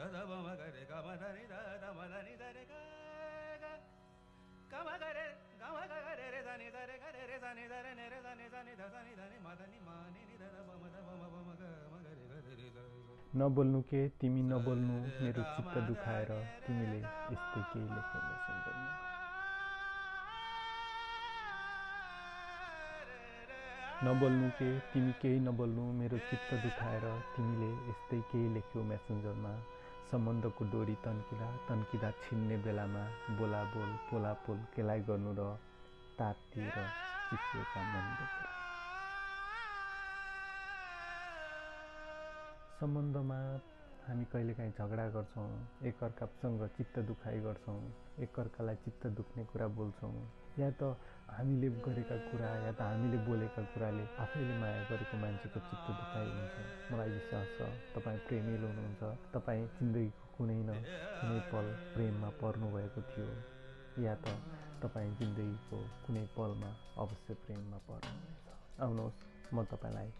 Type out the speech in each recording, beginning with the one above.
दा म गरे नि ग गरे गरे रे नि रे नि ने रे नि नि म म ग गरे रे नबोल्नु के तिमी नबोल्नु मेरो चित्त दुखाएर तिमीले यस्तै केही लेख्न नबोल्नु के तिमी केही नबोल्नु मेरो चित्त दुखाएर तिमीले यस्तै केही लेख्यौ म्यासेन्जरमा सम्बन्धको डोरी तन्किँदा तन्किँदा छिन्ने बेलामा बोला बोल पोला पोल केलाई गर्नु र तातिएर चिसिएका मन बोकेर सम्बन्धमा हामी कहिलेकाहीँ झगडा गर्छौँ एकअर्कासँग चित्त दुखाइ गर्छौँ एकअर्कालाई चित्त दुख्ने कुरा बोल्छौँ। या त हामीले गरेका कुरा या त हामीले बोलेका कुराले आफैले माया गरेको मान्छेको चित्त दुखाइ हुन्छ। मलाई विश्वास छ तपाईँ प्रेमिलो हुनुहुन्छ तपाईँ जिन्दगीको कुनै न कुनै पल प्रेममा पर्नुभएको थियो। या त तपाईँ जिन्दगीको कुनै पलमा अवश्य प्रेममा पर्नुहुनेछ। आउनुहोस् म तपाईँलाई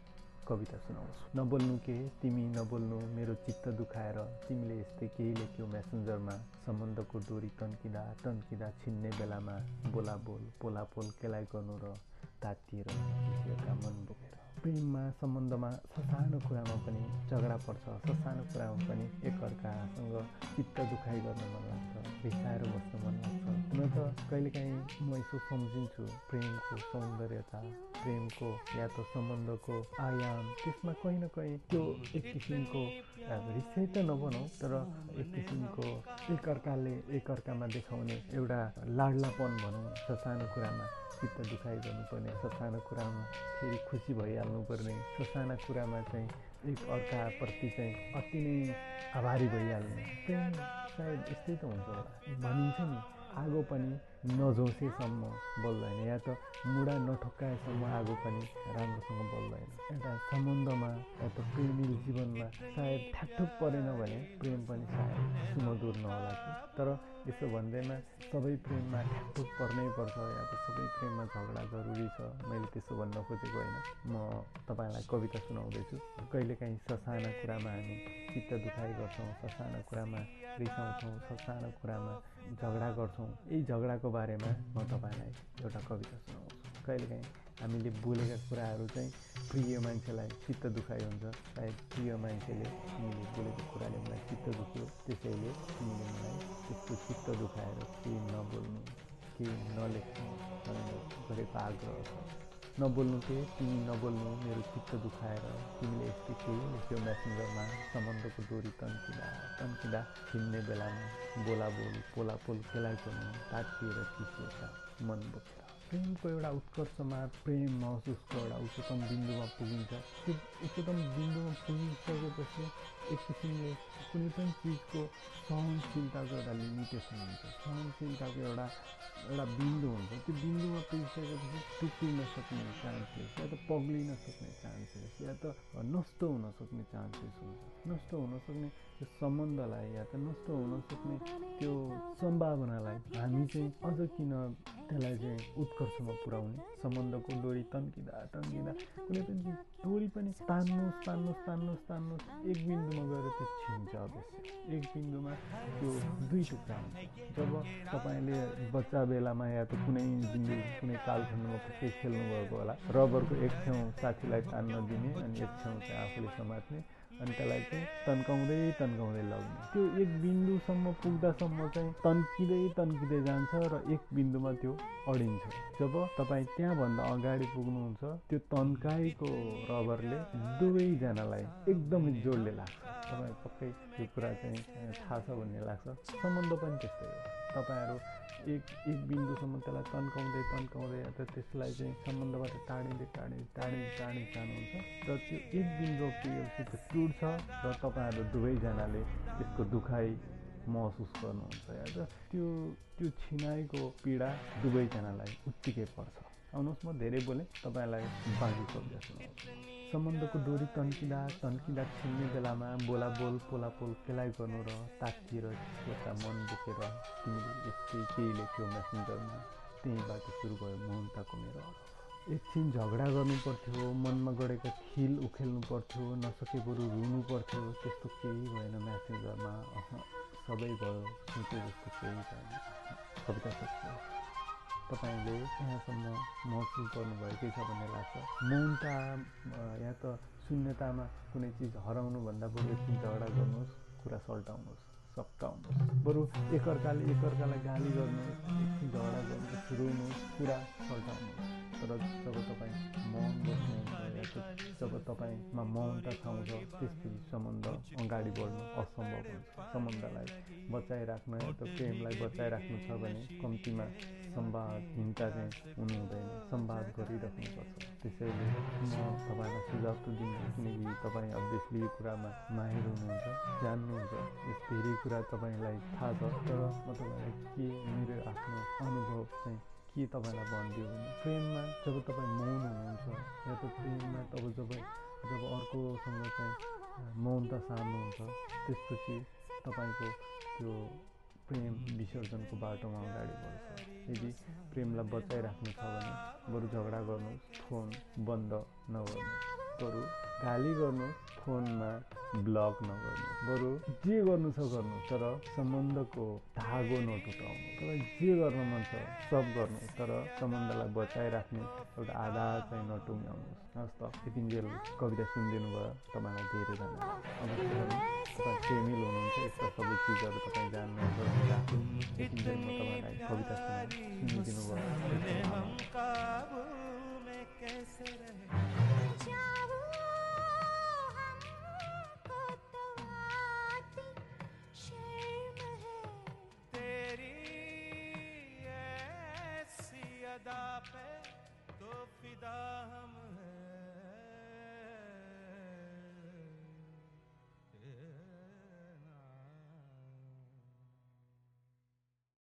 कविता सुनाउँछु। नबोल्नु के? तिमी नबोल्नु मेरो चित्त दुखाएर। तिमीले यस्तै केही लेख्यौ मेसेन्जरमा सम्बन्धको डोरी तन्किँदा तन्किँदा छिन्ने बेलामा बोला बोल पोला पोल केलाई गर्नु र तातिएर मन बोकेर। प्रेममा सम्बन्धमा ससानो कुरामा पनि झगडा पर्छ। ससानो कुरामा पनि एकअर्कासँग चित्त दुखाइ गर्न मन लाग्छ। रिसाएर बस्न मन लाग्छ। हुन त कहिलेकाहीँ म यसो सम्झिन्छु प्रेमको सौन्दर्यता प्रेमको या त सम्बन्धको आयाम। त्यसमा कहीँ न कहीँ त्यो एक किसिमको रिसै त नभनौँ तर एक किसिमको एकअर्काले एकअर्कामा देखाउने एउटा लाडलापन भनौँ ससानो कुरामा चित्त दुखाइ गर्नुपर्ने ससानो कुरामा फेरि खुसी भइहाल्नुपर्ने ससाना कुरामा चाहिँ एक अर्काप्रति चाहिँ अति नै आभारी भइहाल्ने। प्रेम सायद यस्तै त हुन्छ होला। भनिन्छ नि। आगो पनि नझोसेसम्म बल्दैन या त मुढा नठोक्काएसम्म आगो पनि राम्रोसँग बल्दैन। एउटा सम्बन्धमा या त प्रेमिल जीवनमा सायद ठ्याकठुक परेन भने प्रेम पनि सायद सुमधुर नहोला तर यसो भन्दैमा सबै प्रेममा ठ्याकठुक पर्नै पर्छ या त सबै प्रेममा झगडा जरुरी छ मैले त्यसो भन्न खोजेको होइन। म तपाईँलाई कविता सुनाउँदैछु। कहिलेकाहीँ ससाना कुरामा हामी चित्त दुखाइ गर्छौँ ससाना कुरामा रिसाउँछौँ ससानो कुरामा झगडा गर्छौँ। यही झगडाको बारेमा म तपाईँलाई एउटा कविता सुनाउँछु। कहिलेकाहीँ हामीले बोलेका कुराहरू चाहिँ प्रिय मान्छेलाई चित्त दुखाइ हुन्छ। सायद प्रिय मान्छेले तिमीले बोलेको कुराले मलाई चित्त दुख्यो। त्यसैले तिमीले मलाई त्यस्तो चित्त दुखाएर केही नबोल्नु केही नलेख्नु भनेर गरेको आग्रह छ। नबोल्नु के तिमी नबोल्नु मेरो चित्त दुखाएर तिमीले यस्तै केही लेख्यो मेसेन्जरमा। सम्बन्धको डोरी तन्किँदा तन्किँदा छिन्ने बेलामा बोला बोल पोला पोल केलाई गर्नु तातिएर चिसिएका मन बोकेर। प्रेमको एउटा उत्कर्षमा प्रेम महसुसको एउटा उच्चतम बिन्दुमा पुगिन्छ। त्यो उच्चतम बिन्दुमा पुगिसकेपछि एक किसिमले कुनै पनि चिजको सहनशीलताको एउटा लिमिटेसन हुन्छ। सहनशीलताको एउटा एउटा बिन्दु हुन्छ। त्यो बिन्दुमा पुगिसकेपछि टुक्रिन सक्ने चान्सेस या त पग्लिन सक्ने चान्सेस या त नष्ट हुन सक्ने चान्सेस हुन्छ। नष्ट हुन सक्ने त्यो सम्बन्धलाई या त नष्ट हुन सक्ने त्यो सम्भावनालाई हामी चाहिँ अझ किन त्यसलाई चाहिँ उत्कर्षमा पुर्याउने सम्बन्धको डोरी तन्किँदा तन्किँदा कुनै पनि डोरी पनि तान्नुहोस् तान्नुहोस् तान्नुहोस् तान्नुहोस् एक बिन्दुमा गएर त्यो छिन्छ अवश्य एक बिन्दुमा त्यो दुई टुक्रा हुन्छ जब तपाईँले बच्चा बेलामा या त कुनै बिन्दु कुनै कालखण्डमा खेल्नुभएको होला रबरको एक छेउ साथीलाई तान्न दिने अनि एक छेउ चाहिँ आफूले समात्ने अनि त्यसलाई चाहिँ तन्काउँदै तन्काउँदै लग्ने। त्यो एक बिन्दुसम्म पुग्दासम्म चाहिँ तन्किँदै तन्किँदै जान्छ र एक बिन्दुमा त्यो अडिन्छ। जब तपाईँ त्यहाँभन्दा अगाडि पुग्नुहुन्छ त्यो तन्काएको रबरले दुवैजनालाई एकदमै जोडले लाग्छ। तपाईँ पक्कै त्यो कुरा चाहिँ थाहा छ भन्ने लाग्छ। सम्बन्ध पनि त्यस्तै हो। तपाईँहरू एक एक बिन्दुसम्म त्यसलाई तन्काउँदै तन्काउँदै या त त्यसलाई चाहिँ सम्बन्धबाट टाढिँदै टाढिँदै टाढिँदै टाढिँदै जानुहुन्छ। र त्यो एक बिन्दु त्यो टुट्छ र तपाईँहरू दुवैजनाले त्यसको दुखाइ महसुस गर्नुहुन्छ या त त्यो त्यो छिनाइको पीडा दुवैजनालाई उत्तिकै पर्छ। आउनुहोस् म धेरै बोलेँ तपाईँलाई बाँकी सुनाउँछु सम्बन्धको डोरी तन्किँदा तन्किँदा छिन्ने बेलामा बोला बोल पोला पोल केलाई गर्नु र तातिएर एउटा मन बोकेर तिमीले यस्तै केही लेख्यो मेसेन्जरमा त्यहीँबाट सुरु भयो मोहनताको मेरो एकछिन झगडा गर्नु पर्थ्यो मनमा गढेका खिल उखेल्नु पर्थ्यो नसके बरु रुनु पर्थ्यो त्यस्तो केही भएन म्यासेन्जरमा सबै भयो सोचे जस्तो केही भएन। कविता तपाईँले यहाँसम्म महसुस गर्नुभएकै छ भन्ने लाग्छ। मौनता या त शून्यतामा कुनै चिज हराउनुभन्दा बरु एकछिन झगडा गर्नुहोस् कुरा सल्टाउनुहोस्। सप्काउनुहोस् बरु एकअर्काले एकअर्कालाई गाली एकछिन झगडा गर्नुहोस् रुनुहोस् कुरा सल्टाउनुहोस् तर जब तपाईँ मौन बस्नुहुन्छ जब तपाईँमा मौनता छाउँछ त्यसपछि सम्बन्ध अगाडि बढ्नु असम्भव हुन्छ। सम्बन्धलाई बचाइराख्न या त प्रेमलाई बचाइराख्नु छ भने कम्तीमा संवादहीनता चाहिँ हुनु हुँदैन संवाद गरिराख्नुपर्छ। त्यसैले म तपाईँलाई सुझाव त दिन्छु किनकि तपाईँ अभियसली यो कुरामा माहिर हुनुहुन्छ जान्नुहुन्छ। कुरा तपाईँलाई थाहा छ तर म तपाईँलाई के मेरो आफ्नो अनुभव चाहिँ के तपाईँलाई भनिदियो भने प्रेममा जब तपाईँ मौन हुनुहुन्छ या त प्रेममा तब जब जब अर्कोसँग चाहिँ मौनता सार्नुहुन्छ त्यसपछि तपाईँको त्यो प्रेम विसर्जनको बाटोमा अगाडि बढ्छ। यदि प्रेमलाई बचाइराख्नु छ भने बरु झगडा गर्नुहोस् फोन बन्द नगर्नुहोस्। बरु गाली गर्नुहोस् फोनमा ब्लक नगर्नुहोस् बरु जे गर्नु छ गर्नु तर सम्बन्धको धागो नटुटाउनु। तपाईँलाई जे गर्न मन छ सब गर्नु। तर सम्बन्धलाई बचाइराख्ने एउटा आधार चाहिँ नटुङ्ग्याउनुहोस्। हस् त यतिन्जेल कविता सुनिदिनु भयो तपाईँलाई धेरै तपाईँ प्रेमिल हुनुहुन्छ यस्ता सबै चिजहरू तपाईँ जान्नुहुन्छ। कविता सुनिदिनु भयो अदा पे तो फिदा हम है।